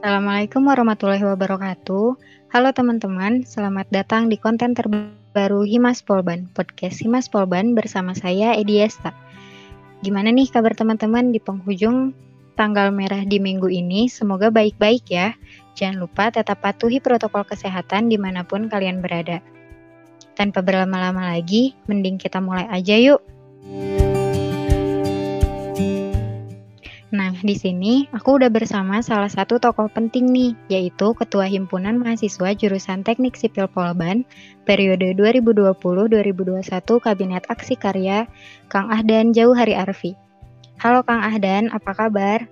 Assalamualaikum warahmatullahi wabarakatuh. Halo teman-teman, selamat datang di konten terbaru Himas Polban, podcast Himas Polban bersama saya Edi Esta. Gimana nih kabar teman-teman di penghujung tanggal merah di minggu ini? Semoga baik-baik ya. Jangan lupa tetap patuhi protokol kesehatan di mana pun kalian berada. Tanpa berlama-lama lagi, mending kita mulai aja yuk. Nah, di sini aku udah bersama salah satu tokoh penting nih, yaitu Ketua Himpunan Mahasiswa Jurusan Teknik Sipil Polban periode 2020-2021 Kabinet Aksi Karya, Kang Ahdan Jauh Hari Arfi. Halo Kang Ahdan, apa kabar?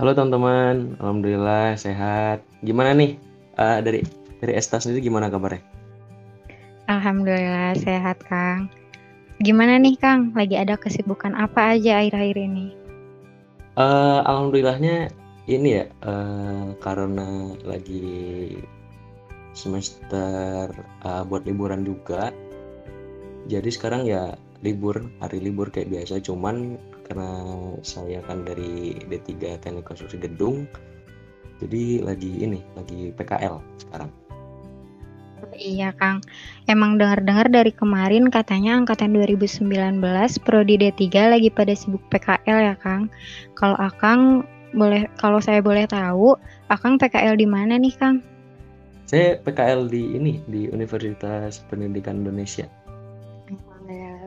Halo teman-teman, alhamdulillah sehat. Gimana nih uh, dari dari Esta sendiri gimana kabarnya? Alhamdulillah sehat Kang. Gimana nih Kang, lagi ada kesibukan apa aja akhir-akhir ini? Uh, alhamdulillahnya ini ya uh, karena lagi semester uh, buat liburan juga. Jadi sekarang ya libur, hari libur kayak biasa. Cuman karena saya kan dari D3 Teknik Konstruksi Gedung, jadi lagi ini, lagi PKL sekarang. Iya Kang, emang dengar-dengar dari kemarin katanya angkatan 2019 prodi D3 lagi pada sibuk PKL ya Kang. Kalau Akang boleh kalau saya boleh tahu, Akang PKL di mana nih Kang? Saya PKL di ini di Universitas Pendidikan Indonesia.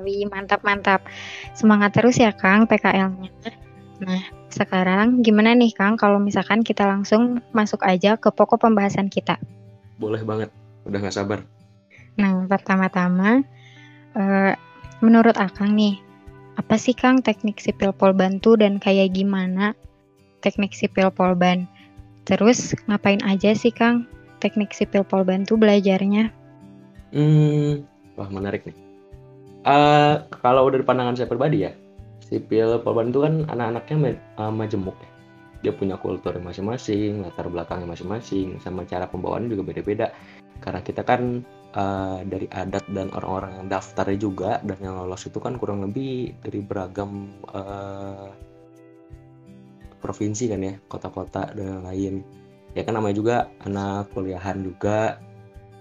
Wih, mantap mantap. Semangat terus ya Kang PKL-nya. Nah, sekarang gimana nih Kang kalau misalkan kita langsung masuk aja ke pokok pembahasan kita? Boleh banget. Udah gak sabar. Nah, pertama-tama, uh, menurut Akang nih, apa sih Kang teknik sipil Polban tuh dan kayak gimana teknik sipil Polban? Terus ngapain aja sih Kang teknik sipil Polban tuh belajarnya? Hmm, wah menarik nih. Uh, kalau dari pandangan saya pribadi ya, sipil Polban itu kan anak-anaknya uh, majemuk ya. Dia punya kultur masing-masing, latar belakangnya masing-masing, sama cara pembawaannya juga beda-beda karena kita kan uh, dari adat dan orang-orang yang daftarnya juga dan yang lolos itu kan kurang lebih dari beragam uh, provinsi kan ya kota-kota dan lain. Ya kan namanya juga anak kuliahan juga.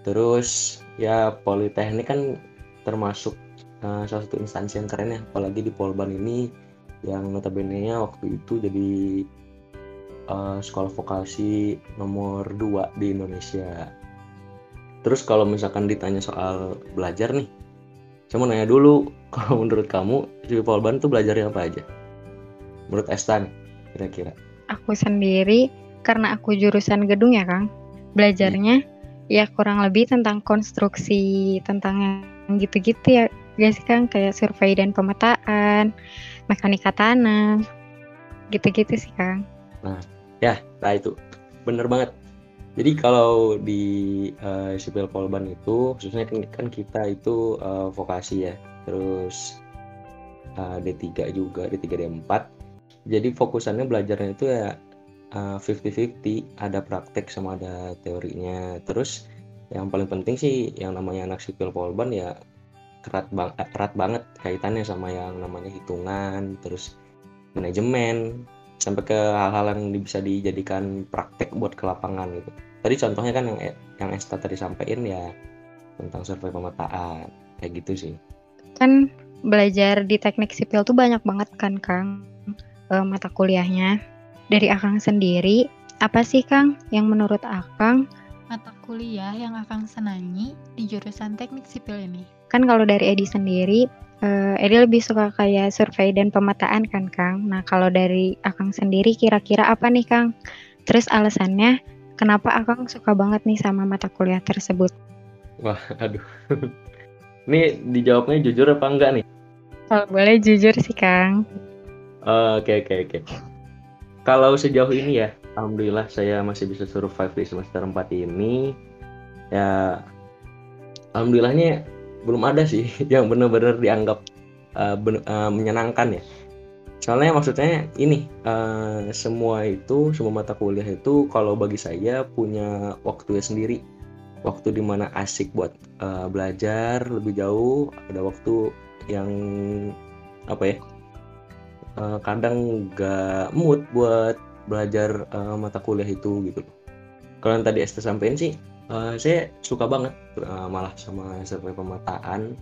Terus ya politeknik kan termasuk uh, salah satu instansi yang keren ya. Apalagi di Polban ini yang notabene nya waktu itu jadi uh, sekolah vokasi nomor 2 di Indonesia Terus kalau misalkan ditanya soal belajar nih, saya mau nanya dulu, kalau menurut kamu di Polban tuh belajarnya apa aja? Menurut Estan, kira-kira? Aku sendiri, karena aku jurusan gedung ya Kang, belajarnya hmm. ya kurang lebih tentang konstruksi, tentang yang gitu-gitu ya, guys Kang, kayak survei dan pemetaan, mekanika tanah, gitu-gitu sih Kang. Nah, ya, nah itu, bener banget jadi kalau di uh, sipil polban itu khususnya kan, kan kita itu uh, vokasi ya, terus uh, D3 juga, D3 D4. Jadi fokusannya belajarnya itu ya uh, 50-50, ada praktek sama ada teorinya. Terus yang paling penting sih yang namanya anak sipil polban ya erat bang erat banget kaitannya sama yang namanya hitungan, terus manajemen, sampai ke hal-hal yang bisa dijadikan praktek buat ke lapangan gitu. Tadi contohnya kan yang yang Esta tadi sampaikan ya tentang survei pemetaan kayak gitu sih. Kan belajar di teknik sipil tuh banyak banget kan Kang e, mata kuliahnya. Dari Akang sendiri, apa sih Kang yang menurut Akang mata kuliah yang Akang senangi di jurusan teknik sipil ini? Kan kalau dari Edi sendiri, uh, Edi lebih suka kayak survei dan pemetaan kan Kang. Nah kalau dari Akang sendiri kira-kira apa nih Kang? Terus alasannya kenapa Akang suka banget nih sama mata kuliah tersebut? Wah, aduh. Ini dijawabnya jujur apa enggak nih? Kalau boleh jujur sih Kang. Oke oke oke. Kalau sejauh ini ya, alhamdulillah saya masih bisa survive di semester 4 ini. Ya, alhamdulillahnya belum ada sih yang benar-benar dianggap uh, ben uh, menyenangkan ya. Soalnya maksudnya ini uh, semua itu semua mata kuliah itu kalau bagi saya punya waktunya sendiri. Waktu di mana asik buat uh, belajar lebih jauh ada waktu yang apa ya uh, kadang gak mood buat belajar uh, mata kuliah itu gitu. Kalau yang tadi Esther sampaikan sih uh, saya suka banget uh, malah sama survei pemetaan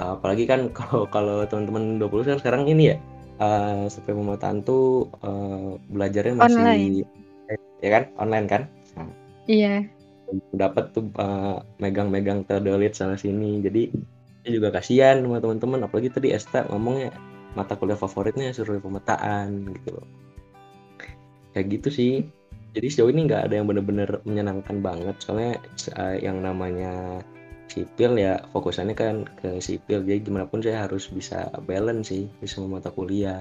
uh, apalagi kan kalau kalau teman-teman 20 kan sekarang ini ya uh, survei pemetaan tuh uh, belajarnya masih online. ya kan? Online kan? Nah, iya. Dapat tuh uh, megang-megang terdelit sana sini. Jadi juga kasihan sama teman-teman. Apalagi tadi Esta ngomongnya mata kuliah favoritnya survei pemetaan gitu loh. Kayak gitu sih jadi sejauh ini nggak ada yang benar-benar menyenangkan banget. Soalnya uh, yang namanya sipil ya fokusannya kan ke sipil. Jadi gimana pun saya harus bisa balance sih di semua mata kuliah.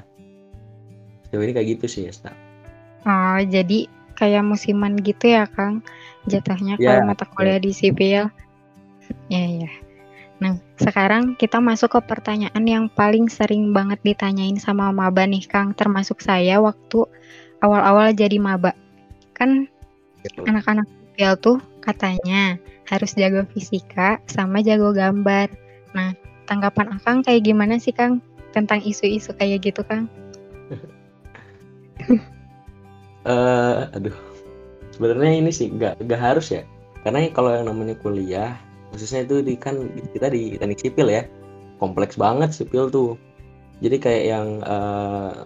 Sejauh ini kayak gitu sih Esta oh jadi kayak musiman gitu ya Kang? Jatuhnya yeah. kalau mata kuliah di sipil. Ya ya Nah, sekarang kita masuk ke pertanyaan yang paling sering banget ditanyain sama maba nih, Kang, termasuk saya waktu awal-awal jadi maba. Kan anak-anak sipil tuh katanya harus jago fisika sama jago gambar. Nah, tanggapan Akang kayak gimana sih, Kang, tentang isu-isu kayak gitu, Kang? uh, aduh, sebenarnya ini sih nggak nggak harus ya, karena kalau yang namanya kuliah khususnya itu di kan kita di teknik sipil ya. Kompleks banget sipil tuh. Jadi kayak yang uh,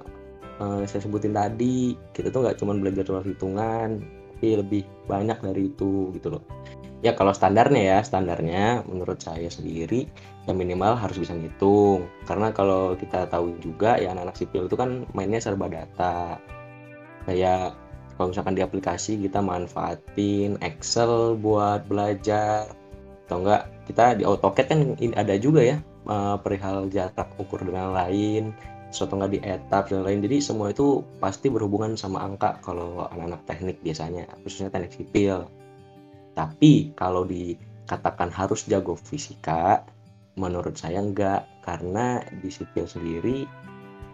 uh, saya sebutin tadi kita tuh nggak cuma belajar soal hitungan tapi lebih banyak dari itu gitu loh. Ya kalau standarnya ya standarnya menurut saya sendiri yang minimal harus bisa ngitung. Karena kalau kita tahu juga ya anak-anak sipil itu kan mainnya serba data. Kayak kalau misalkan di aplikasi kita manfaatin Excel buat belajar atau enggak kita di AutoCAD kan ada juga ya uh, perihal jarak ukur dan lain suatu enggak di etap dan lain jadi semua itu pasti berhubungan sama angka kalau anak-anak teknik biasanya khususnya teknik sipil. Tapi kalau dikatakan harus jago fisika menurut saya enggak karena di sipil sendiri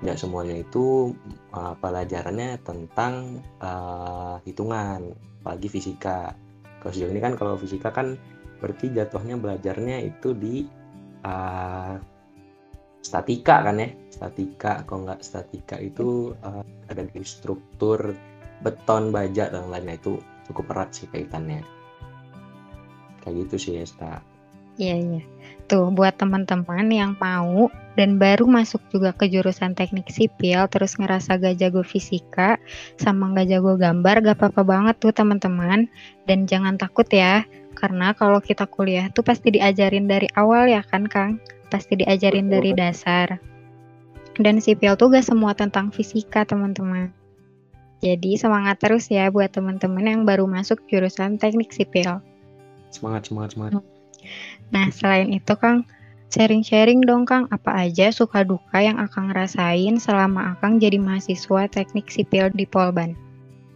enggak semuanya itu uh, pelajarannya tentang uh, hitungan apalagi fisika. Kalau sejauh ini kan kalau fisika kan berarti jatuhnya belajarnya itu di uh, statika kan ya? Statika kalau nggak statika itu uh, ada di struktur beton baja dan lainnya itu cukup erat sih kaitannya. Kayak gitu sih Esta. Iya iya. Tuh buat teman-teman yang mau dan baru masuk juga ke jurusan teknik sipil terus ngerasa gak jago fisika sama gak jago gambar gak apa-apa banget tuh teman-teman. Dan jangan takut ya karena kalau kita kuliah tuh pasti diajarin dari awal ya kan Kang? Pasti diajarin dari dasar. Dan sipil tuh gak semua tentang fisika teman-teman. Jadi semangat terus ya buat teman-teman yang baru masuk jurusan teknik sipil. Semangat, semangat, semangat. Nah selain itu Kang, sharing-sharing dong Kang, apa aja suka duka yang akan ngerasain selama Akang jadi mahasiswa teknik sipil di Polban?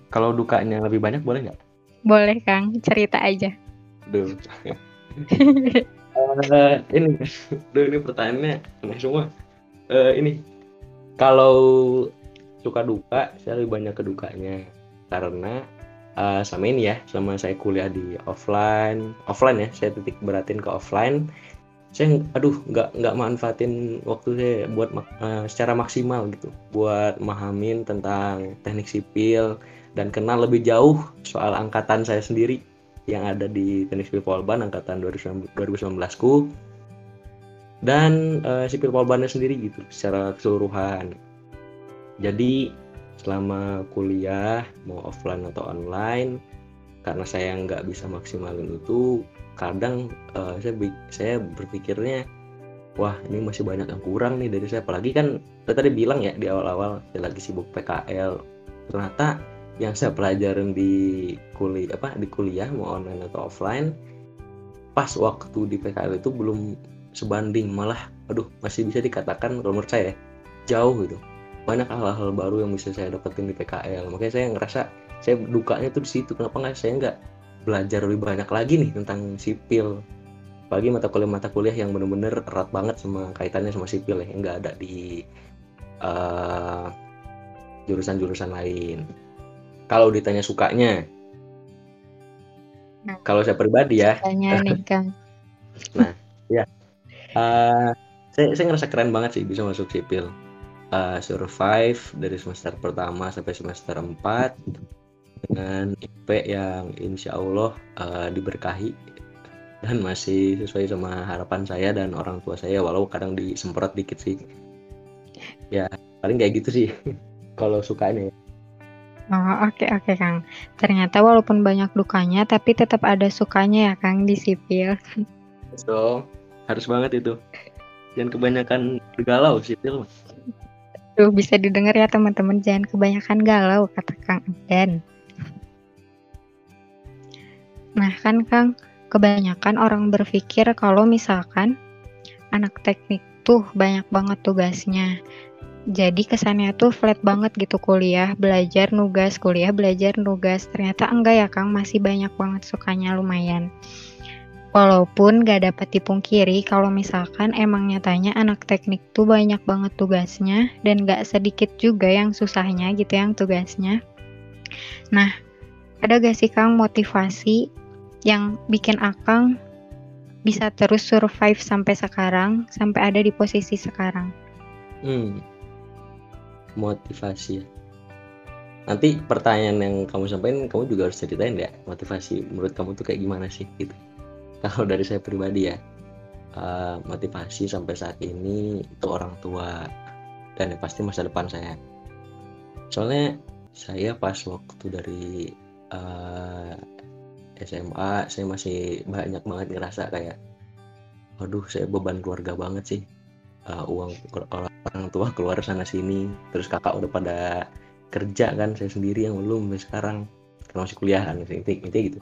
Kalau dukanya lebih banyak boleh nggak? Boleh Kang, cerita aja. Duh. uh, ini, duh ini pertanyaannya aneh semua. Uh, ini, kalau suka duka, saya lebih banyak kedukanya karena uh, sama ini ya, sama saya kuliah di offline, offline ya, saya titik beratin ke offline. Saya, aduh, nggak nggak manfaatin waktu saya buat uh, secara maksimal gitu, buat mahamin tentang teknik sipil dan kenal lebih jauh soal angkatan saya sendiri yang ada di teknik sipil Polban angkatan 2019 ku dan uh, sipil Polbannya sendiri gitu secara keseluruhan. Jadi selama kuliah mau offline atau online karena saya nggak bisa maksimalin itu kadang uh, saya saya berpikirnya wah ini masih banyak yang kurang nih dari saya. Apalagi kan saya tadi bilang ya di awal-awal saya lagi sibuk PKL ternyata yang saya pelajarin di kuliah apa di kuliah mau online atau offline pas waktu di PKL itu belum sebanding malah aduh masih bisa dikatakan kalau menurut saya jauh gitu. Banyak hal-hal baru yang bisa saya dapetin di PKL makanya saya ngerasa saya dukanya tuh di situ. Kenapa nggak saya nggak belajar lebih banyak lagi nih tentang sipil? Apalagi mata kuliah mata kuliah yang bener-bener erat banget sama kaitannya sama sipil ya. Yang nggak ada di uh, jurusan-jurusan lain kalau ditanya sukanya. Nah, kalau saya pribadi ya. tanya nah ya uh, saya saya ngerasa keren banget sih bisa masuk sipil. Uh, survive dari semester pertama sampai semester 4 dengan IP yang insya Allah uh, diberkahi dan masih sesuai sama harapan saya dan orang tua saya walau kadang disemprot dikit sih. Ya paling kayak gitu sih. Kalau sukanya ya. Oh, oke oke Kang. Ternyata walaupun banyak dukanya tapi tetap ada sukanya ya Kang di sipil. So, harus banget itu. Jangan kebanyakan galau sipil. Tuh bisa didengar ya teman-teman, jangan kebanyakan galau kata Kang Dan. Nah, kan Kang, kebanyakan orang berpikir kalau misalkan anak teknik tuh banyak banget tugasnya jadi kesannya tuh flat banget gitu kuliah, belajar nugas, kuliah belajar nugas. Ternyata enggak ya Kang, masih banyak banget sukanya lumayan. Walaupun gak dapat dipungkiri kalau misalkan emang nyatanya anak teknik tuh banyak banget tugasnya dan gak sedikit juga yang susahnya gitu yang tugasnya. Nah, ada gak sih Kang motivasi yang bikin Akang bisa terus survive sampai sekarang, sampai ada di posisi sekarang? Hmm, motivasi. Nanti pertanyaan yang kamu sampaikan kamu juga harus ceritain ya motivasi? Menurut kamu tuh kayak gimana sih gitu? Kalau dari saya pribadi ya uh, motivasi sampai saat ini itu orang tua dan ya pasti masa depan saya. Soalnya saya pas waktu dari uh, eh, SMA saya masih banyak banget ngerasa kayak waduh saya beban keluarga banget sih uh, uang orang tua keluar sana sini terus kakak udah pada kerja kan saya sendiri yang belum sampai sekarang karena masih kuliah kan intinya gitu.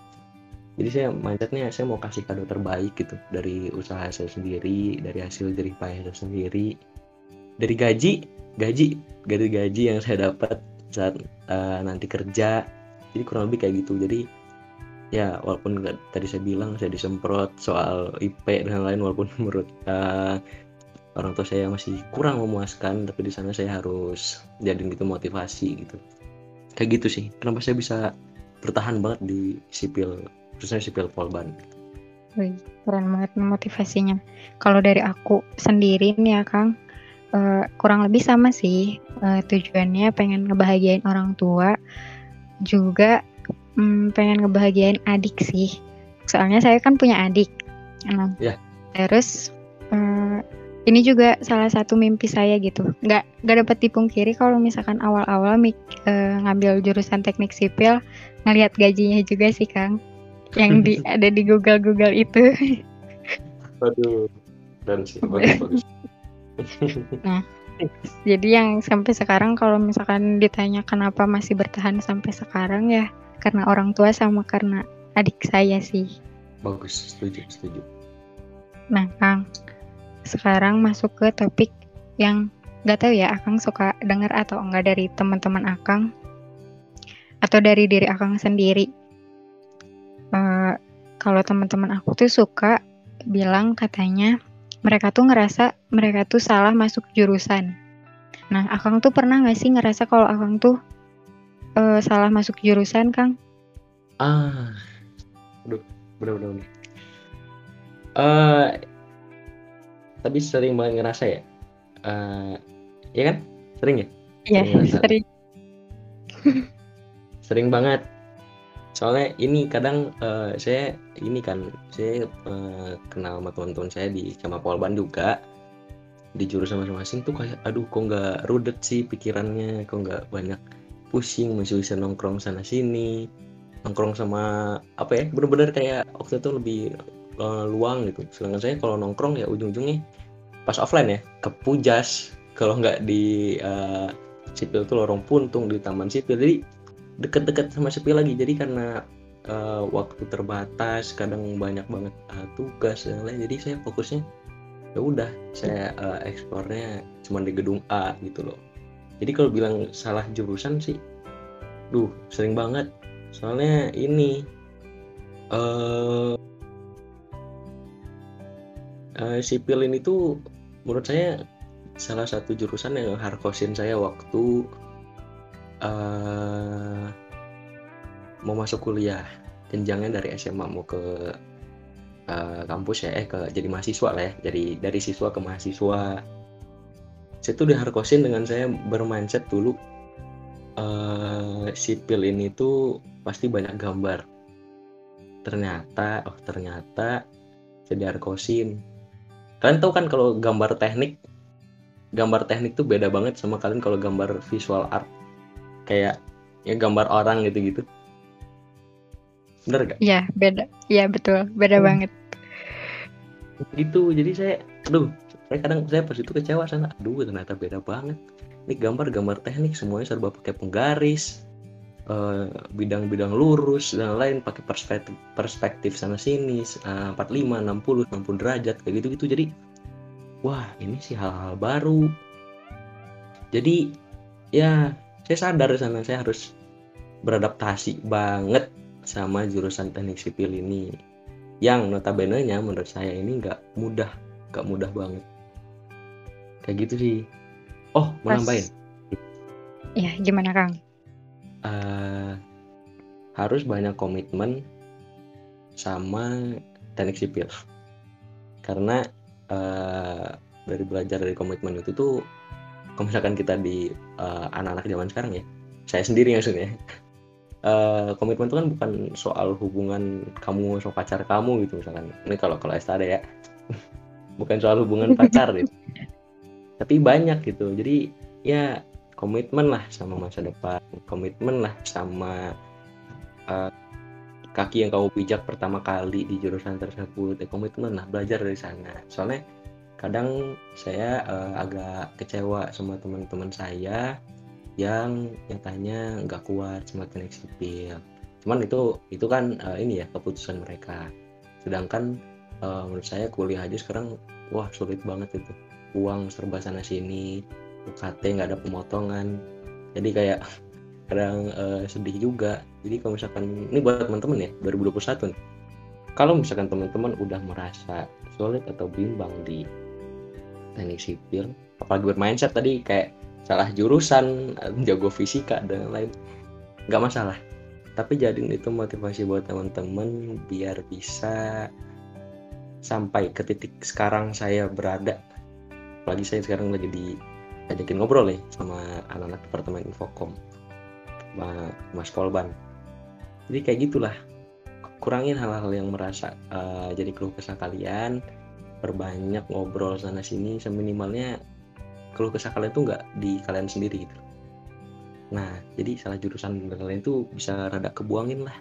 Jadi saya mindsetnya saya mau kasih kado terbaik gitu dari usaha saya sendiri dari hasil jerih payah saya sendiri. Dari gaji gaji gaji gaji yang saya dapat saat uh, nanti kerja jadi kurang lebih kayak gitu. Jadi ya walaupun tadi saya bilang saya disemprot soal IP dan lain walaupun menurut uh, orang tua saya masih kurang memuaskan tapi di sana saya harus jadiin itu motivasi gitu. Kayak gitu sih. Kenapa saya bisa bertahan banget di sipil khususnya sipil Polban? Wih, keren banget motivasinya. Kalau dari aku sendiri nih ya Kang uh, kurang lebih sama sih. Uh, tujuannya pengen ngebahagiain orang tua juga um, pengen ngebahagiain adik sih. Soalnya saya kan punya adik. Nah, yeah. terus uh, ini juga salah satu mimpi saya gitu. Nggak nggak dapat dipungkiri kalau misalkan awal-awal mik, e, ngambil jurusan teknik sipil, ngelihat gajinya juga sih Kang, yang di ada di Google Google itu. Waduh, dan sih bagus. nah, jadi yang sampai sekarang kalau misalkan ditanya kenapa masih bertahan sampai sekarang ya karena orang tua sama karena adik saya sih. Bagus, setuju, setuju. Nah, Kang, sekarang masuk ke topik yang nggak tahu ya Akang suka dengar atau enggak dari teman-teman Akang atau dari diri Akang sendiri. Uh, kalau teman-teman aku tuh suka bilang katanya mereka tuh ngerasa mereka tuh salah masuk jurusan. Nah, Akang tuh pernah nggak sih ngerasa kalau Akang tuh uh, salah masuk jurusan, Kang? Ah, aduh, bener-bener. Uh, tapi sering banget ngerasa ya uh, ya kan? Sering ya? Iya sering sering. Banget. Soalnya ini kadang uh, saya ini kan saya uh, kenal sama teman-teman saya di Kema Polban juga. Di jurusan masing-masing tuh kayak aduh kok nggak rudet sih pikirannya? Kok nggak banyak pusing masih bisa nongkrong sana sini nongkrong sama apa ya bener-bener kayak waktu itu lebih luang gitu. Sedangkan saya kalau nongkrong ya ujung-ujungnya pas offline ya ke Pujas. Kalau nggak di uh, sipil tuh lorong puntung di taman sipil. Jadi deket-deket sama sipil lagi. Jadi karena uh, waktu terbatas kadang banyak banget uh, tugas dan lain jadi saya fokusnya ya udah saya uh, eksplornya cuma di gedung A gitu loh. Jadi kalau bilang salah jurusan sih duh sering banget. Soalnya ini uh, uh, sipil ini tuh menurut saya salah satu jurusan yang harkosin saya waktu uh, mau masuk kuliah. Jenjangnya dari SMA mau ke uh, kampus ya eh ke jadi mahasiswa lah ya jadi dari siswa ke mahasiswa. Saya tuh diharkosin dengan saya bermindset dulu uh, sipil ini tuh pasti banyak gambar. Ternyata oh ternyata saya diharkosin kalian tahu kan kalau gambar teknik gambar teknik tuh beda banget sama kalian kalau gambar visual art kayak ya gambar orang gitu-gitu bener gak? Iya beda, iya betul, beda hmm. banget. Gitu, jadi saya, aduh, saya kadang saya pas itu kecewa sana, aduh ternyata beda banget. Ini gambar-gambar teknik semuanya serba pakai penggaris, eh, bidang-bidang lurus dan lain pakai perspektif perspektif sana sini uh, 45, 60, 60 derajat kayak gitu-gitu. Jadi wah ini sih hal-hal baru. Jadi ya saya sadar sana saya harus beradaptasi banget sama jurusan teknik sipil ini yang notabene nya menurut saya ini nggak mudah nggak mudah banget kayak gitu sih oh mau Pas. nambahin ya gimana kang uh, harus banyak komitmen sama teknik sipil. Karena uh, dari belajar dari komitmen itu tuh kalau misalkan kita di uh, anak-anak zaman sekarang ya saya sendiri maksudnya uh, komitmen itu kan bukan soal hubungan kamu sama pacar kamu gitu misalkan. Ini kalau kalau ada ya. Bukan soal hubungan pacar gitu tapi banyak gitu. Jadi ya komitmen lah sama masa depan komitmen lah sama uh, kaki yang kamu pijak pertama kali di jurusan tersebut ya komitmen lah belajar dari sana. Soalnya kadang saya uh, agak kecewa sama teman-teman saya yang nyatanya nggak kuat sama teknik sipil. Cuman itu itu kan uh, ini ya keputusan mereka. Sedangkan uh, menurut saya kuliah aja sekarang wah sulit banget itu. Uang serba sana sini UKT nggak ada pemotongan. Jadi kayak kadang uh, sedih juga. Jadi kalau misalkan ini buat teman-teman ya 2021 nih. Kalau misalkan teman-teman udah merasa sulit atau bimbang di teknik sipil apalagi bermindset tadi kayak salah jurusan jago fisika dan lain nggak masalah. Tapi jadiin itu motivasi buat teman-teman biar bisa sampai ke titik sekarang saya berada. Apalagi saya sekarang lagi di ajakin ngobrol nih sama anak-anak departemen infokom sama mas Polban jadi kayak gitulah kurangin hal-hal yang merasa uh, jadi keluh kesah kalian perbanyak ngobrol sana sini seminimalnya kalau kesah kalian tuh nggak di kalian sendiri gitu. Nah jadi salah jurusan dan lain tuh bisa rada kebuangin lah.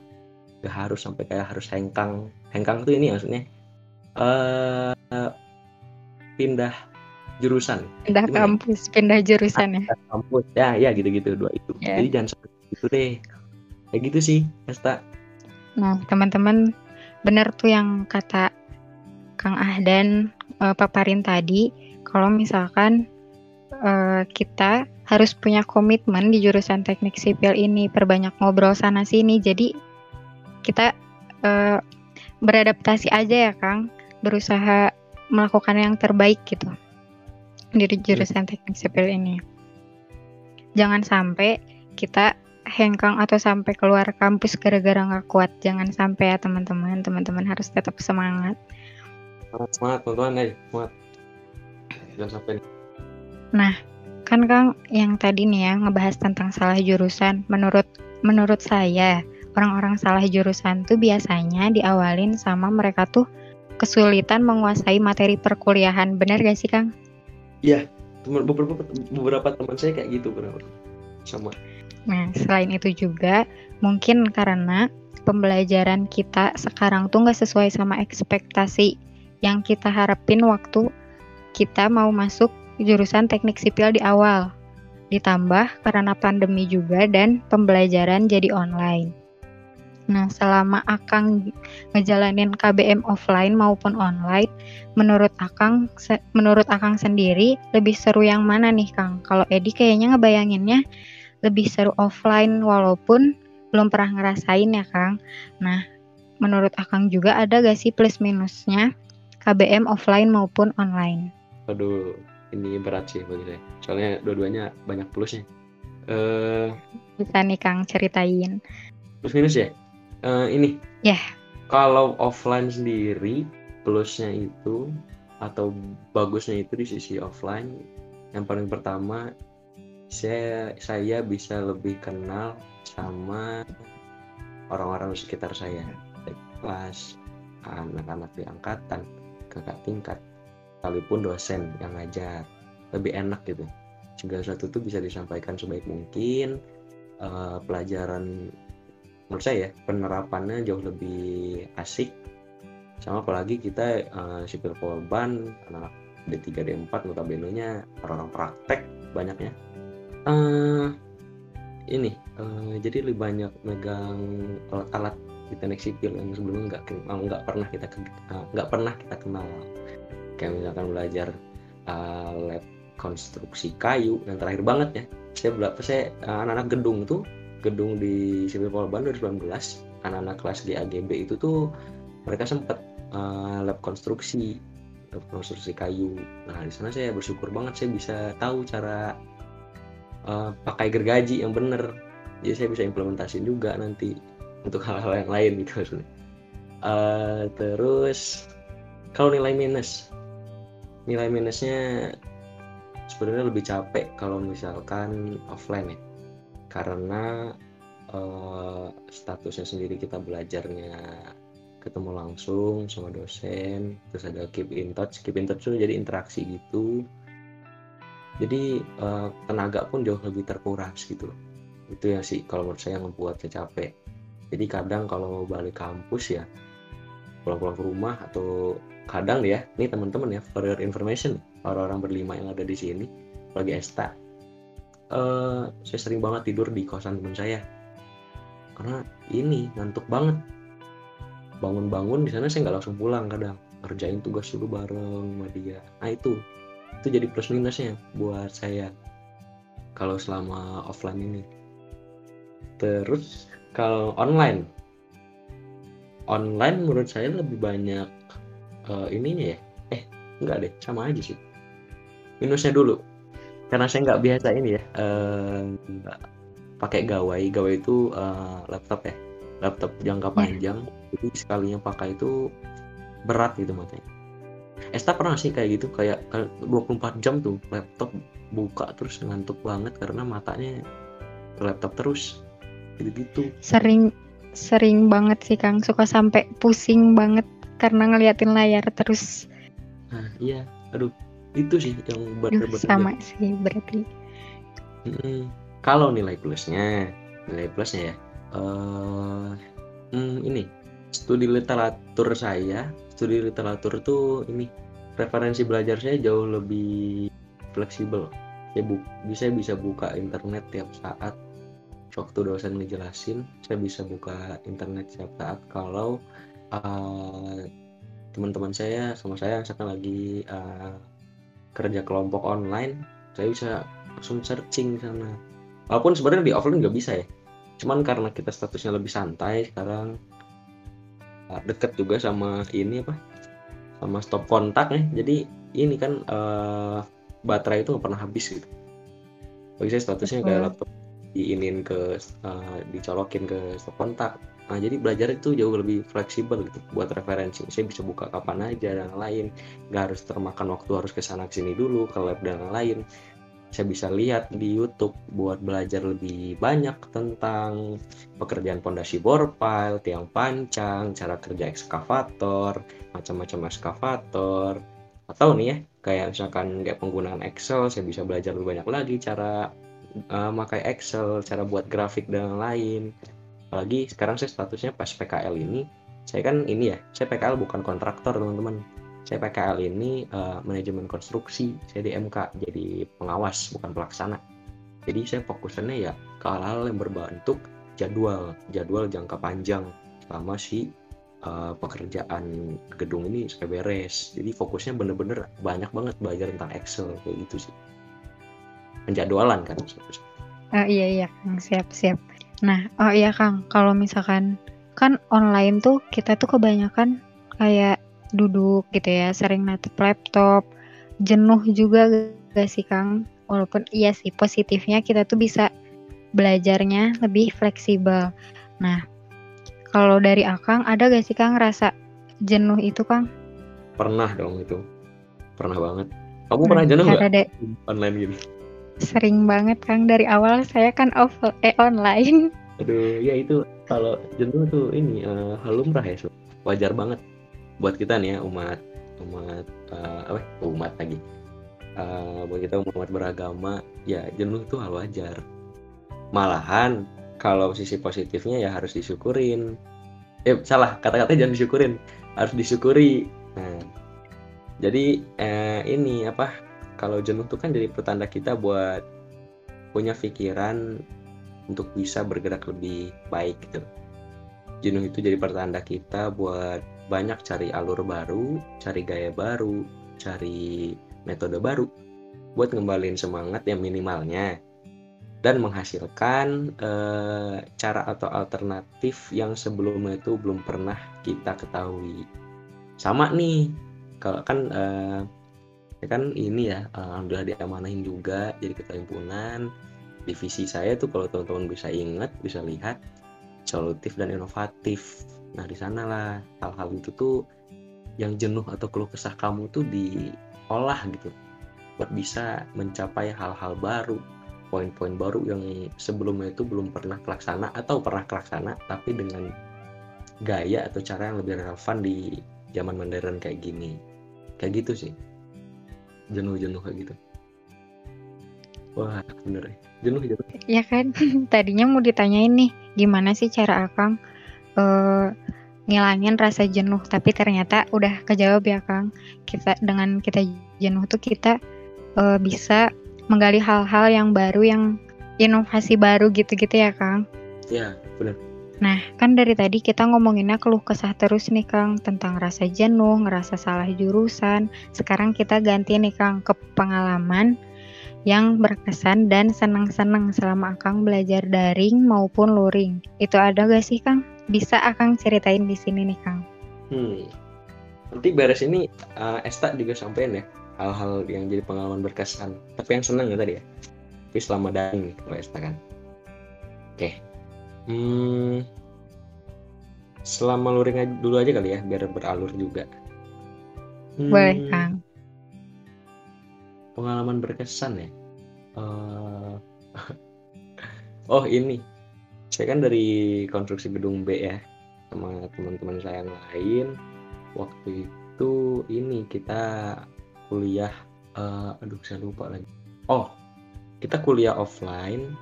Gak harus sampai kayak harus hengkang. Hengkang tuh ini maksudnya uh, pindah jurusan pindah Gimana? kampus pindah jurusan ya kampus ya ya gitu gitu dua itu yeah. jadi jangan sampai gitu deh kayak gitu sih Esta nah teman-teman benar tuh yang kata Kang Ahdan uh, paparin tadi kalau misalkan uh, kita harus punya komitmen di jurusan teknik sipil ini, perbanyak ngobrol sana sini. Jadi kita uh, beradaptasi aja ya, Kang. Berusaha melakukan yang terbaik gitu di jurusan teknik sipil ini. Jangan sampai kita hengkang atau sampai keluar kampus gara-gara nggak kuat. Jangan sampai ya teman-teman. Teman-teman harus tetap semangat. Semangat, teman-teman. Semangat. Jangan sampai Nah, kan Kang yang tadi nih ya ngebahas tentang salah jurusan. Menurut menurut saya, orang-orang salah jurusan tuh biasanya diawalin sama mereka tuh kesulitan menguasai materi perkuliahan. Benar gak sih, Kang? Iya, beberapa beberapa teman saya kayak gitu benar. Sama. Nah, selain itu juga mungkin karena pembelajaran kita sekarang tuh nggak sesuai sama ekspektasi yang kita harapin waktu kita mau masuk jurusan teknik sipil di awal. Ditambah karena pandemi juga dan pembelajaran jadi online. Nah, selama Akang ngejalanin KBM offline maupun online, menurut Akang menurut Akang sendiri lebih seru yang mana nih, Kang? Kalau Edi kayaknya ngebayanginnya lebih seru offline walaupun belum pernah ngerasain ya, Kang. Nah, menurut Akang juga ada gak sih plus minusnya KBM offline maupun online? Aduh, ini berat sih bagi saya soalnya dua-duanya banyak plusnya uh, bisa nih Kang ceritain plus minus ya uh, ini. Ya. Yeah. kalau offline sendiri plusnya itu atau bagusnya itu di sisi offline yang paling pertama saya saya bisa lebih kenal sama orang-orang di sekitar saya. Baik kelas anak-anak di angkatan kakak tingkat sekalipun dosen yang ngajar. Lebih enak gitu. Segala sesuatu itu bisa disampaikan sebaik mungkin. Uh, pelajaran menurut saya penerapannya jauh lebih asik. Sama apalagi kita uh, sipil polban anak D3 D4 notabene nya orang-orang praktek banyaknya uh, ini uh, jadi lebih banyak megang alat-alat di teknik sipil yang sebelumnya nggak nggak pernah kita nggak uh, pernah kita kenal. Kayak misalkan belajar uh, lab konstruksi kayu yang terakhir banget ya. Saya berapa saya anak-anak gedung tuh gedung di Sipil Polban 2019 anak-anak kelas di AGB itu tuh mereka sempat uh, lab konstruksi lab konstruksi kayu. Nah di sana saya bersyukur banget saya bisa tahu cara uh, pakai gergaji yang bener. Jadi saya bisa implementasi juga nanti untuk hal-hal yang lain gitu uh, terus kalau nilai minus nilai minusnya sebenarnya lebih capek kalau misalkan offline ya karena uh, statusnya sendiri kita belajarnya ketemu langsung sama dosen terus ada keep in touch. Keep in touch itu jadi interaksi gitu. Jadi uh, tenaga pun jauh lebih terkuras gitu itu ya sih kalau menurut saya membuat saya capek. Jadi kadang kalau balik kampus ya pulang-pulang ke rumah atau kadang ya ini teman-teman ya for your information orang-orang berlima yang ada di sini lagi esta uh, saya sering banget tidur di kosan teman saya. Karena ini ngantuk banget. Bangun-bangun di sana saya nggak langsung pulang kadang. Kerjain tugas dulu bareng sama dia. Nah itu. Itu jadi plus minusnya buat saya kalau selama offline ini. Terus kalau online? Online menurut saya lebih banyak uh, ininya ya. Eh enggak deh sama aja sih. Minusnya dulu karena saya nggak biasa ini ya uh, pakai gawai. Gawai itu uh, laptop ya. Laptop jangka iya. panjang. Yeah. jadi sekalinya pakai itu berat gitu matanya. Esta pernah sih kayak gitu kayak 24 jam tuh laptop buka terus ngantuk banget karena matanya laptop terus. Gitu-gitu. Sering sering banget sih Kang. Suka sampai pusing banget karena ngeliatin layar terus. Nah iya. Aduh itu sih yang benar-benar sama sih berarti hmm, kalau nilai plusnya nilai plusnya ya uh, hmm, ini studi literatur saya studi literatur tuh ini referensi belajar saya jauh lebih fleksibel. Saya bu bisa bisa buka internet tiap saat. Waktu dosen ngejelasin saya bisa buka internet tiap saat. Kalau uh, teman-teman saya sama saya misalkan lagi uh, kerja kelompok online saya bisa langsung searching sana. Walaupun sebenarnya di offline nggak bisa ya. Cuman karena kita statusnya lebih santai sekarang uh, deket juga sama ini apa sama stop kontak ya jadi ini kan uh, baterai itu nggak pernah habis gitu. Bagi saya statusnya kayak laptop diinin ke uh, dicolokin ke stop kontak Nah, jadi belajar itu jauh lebih fleksibel gitu buat referensi. Saya bisa buka kapan aja dan lain. Nggak harus termakan waktu harus ke sana sini dulu, ke lab dan lain. Saya bisa lihat di YouTube buat belajar lebih banyak tentang pekerjaan pondasi bore pile, tiang pancang, cara kerja ekskavator, macam-macam ekskavator. Atau nih ya, kayak misalkan kayak penggunaan Excel, saya bisa belajar lebih banyak lagi cara uh, makai Excel, cara buat grafik dan lain apalagi sekarang saya statusnya pas PKL ini saya kan ini ya saya PKL bukan kontraktor teman-teman. Saya PKL ini uh, manajemen konstruksi saya di MK jadi pengawas bukan pelaksana. Jadi saya fokusannya ya ke hal-hal yang berbentuk jadwal jadwal jangka panjang selama si uh, pekerjaan gedung ini sampai beres. Jadi fokusnya bener-bener banyak banget belajar tentang Excel kayak gitu sih. Penjadwalan kan uh, iya iya. Siap siap Nah, oh iya Kang, kalau misalkan kan online tuh kita tuh kebanyakan kayak duduk gitu ya, sering natap laptop, jenuh juga gak sih Kang? Walaupun iya sih positifnya kita tuh bisa belajarnya lebih fleksibel. Nah, kalau dari Akang ada gak sih Kang rasa jenuh itu Kang? Pernah dong itu, pernah banget. Kamu pernah Nah, jenuh nggak online gini? Sering banget Kang. Dari awal saya kan off eh online. Aduh, ya itu kalau jenuh tuh ini eh, hal lumrah ya, Sob. wajar banget buat kita nih ya umat umat eh, apa umat lagi. Eh, buat kita umat beragama ya jenuh tuh hal wajar. Malahan kalau sisi positifnya ya harus disyukurin. Eh salah kata-kata jangan disyukurin harus disyukuri. Nah jadi eh, ini apa kalau jenuh tuh kan jadi pertanda kita buat punya pikiran untuk bisa bergerak lebih baik gitu jenuh itu jadi pertanda kita buat banyak cari alur baru cari gaya baru cari metode baru buat ngembalin semangat yang minimalnya dan menghasilkan eh, cara atau alternatif yang sebelumnya itu belum pernah kita ketahui. Sama nih, kalau kan eh, ya kan ini ya eh, alhamdulillah diamanahin juga jadi ketua himpunan. Divisi saya tuh kalau teman-teman bisa ingat, bisa lihat solutif dan inovatif. Nah, di sanalah hal-hal itu tuh yang jenuh atau keluh kesah kamu tuh diolah gitu buat bisa mencapai hal-hal baru poin-poin baru yang sebelumnya itu belum pernah kelaksana atau pernah kelaksana tapi dengan gaya atau cara yang lebih relevan di zaman modern kayak gini kayak gitu sih jenuh-jenuh kayak gitu. Wah bener ya. Jenuh jenuh Ya kan, tadinya mau ditanyain nih, gimana sih cara Akang eh, ngilangin rasa jenuh, tapi ternyata udah kejawab ya Kang. Kita dengan kita jenuh tuh kita eh, bisa menggali hal-hal yang baru, yang inovasi baru gitu-gitu ya Kang. ya bener Nah, kan dari tadi kita ngomonginnya keluh kesah terus nih Kang tentang rasa jenuh, ngerasa salah jurusan. Sekarang kita ganti nih Kang ke pengalaman yang berkesan dan senang-senang selama Akang belajar daring maupun luring. Itu ada gak sih Kang? Bisa Akang ceritain di sini nih Kang. hmm. nanti beres ini eh, Esta juga sampein ya hal-hal yang jadi pengalaman berkesan tapi yang senang ya tadi ya tapi selama daring kalau Esta kan oke hmm. selama luring aja- dulu aja kali ya biar beralur juga. Hmm, Boleh Kang. pengalaman berkesan ya? Eh, oh ini. Saya kan dari konstruksi gedung B ya sama teman-teman saya yang lain. Waktu itu ini kita kuliah eh, aduh saya lupa lagi. Oh kita kuliah offline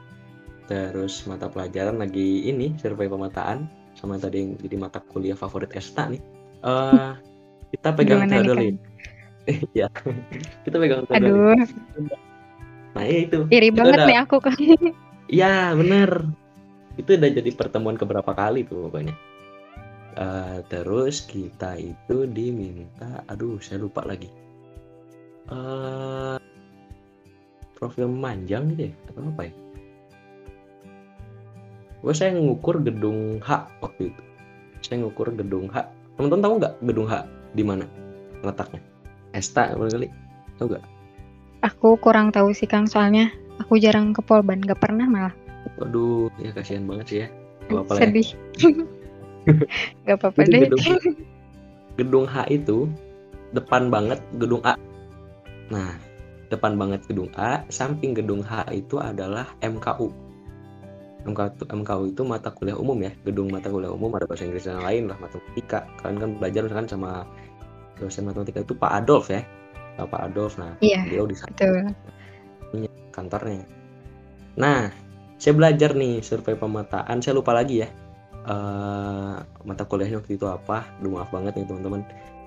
terus mata pelajaran lagi ini survei pemetaan sama tadi yang jadi mata kuliah favorit Esta nih. Eh, kita pegang teodolit Iya, kita pegang Aduh, nah iya itu. Iri Itu banget udah- nih aku Kang. Iya bener. Itu udah jadi pertemuan keberapa kali tuh pokoknya. Eh, Terus kita itu diminta Aduh saya lupa lagi. Eh Profil manjang gitu ya Atau apa ya Gue saya ngukur gedung H waktu itu Saya ngukur gedung H Teman-teman tahu nggak gedung H di mana letaknya Esta kali tahu nggak Aku kurang tahu sih Kang soalnya aku jarang ke Polban, gak pernah malah. Waduh ya kasihan banget sih ya Gak apa-apa lah ya. Sedih. gak apa-apa deh. gedung, gedung H itu depan banget gedung A. Nah, depan banget gedung A, samping gedung H itu adalah MKU. MKU, MKU itu mata kuliah umum ya, gedung mata kuliah umum ada bahasa Inggris dan lain lah matematika. Kalian kan belajar misalkan sama dosen matematika itu Pak Adolf ya, Pak Adolf. Nah, Iya, beliau di sana betul. kantornya. Nah, saya belajar nih survei pemetaan. Saya lupa lagi ya eh mata kuliahnya waktu itu apa. Aduh maaf banget nih teman-teman.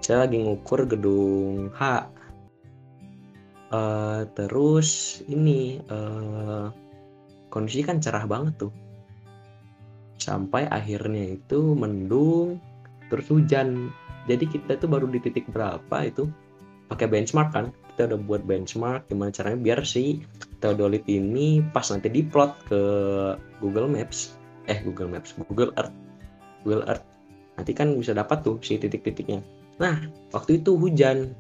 Saya lagi ngukur gedung H. Eh terus ini eh kondisi kan cerah banget tuh. Sampai akhirnya itu mendung, terus hujan. Jadi kita tuh baru di titik berapa itu? Pakai benchmark kan? Kita udah buat benchmark gimana caranya biar si Theodolit ini pas nanti diplot ke Google Maps. Eh Google Maps Google Earth. Google Earth. Nanti kan bisa dapat tuh si titik-titiknya. Nah waktu itu hujan.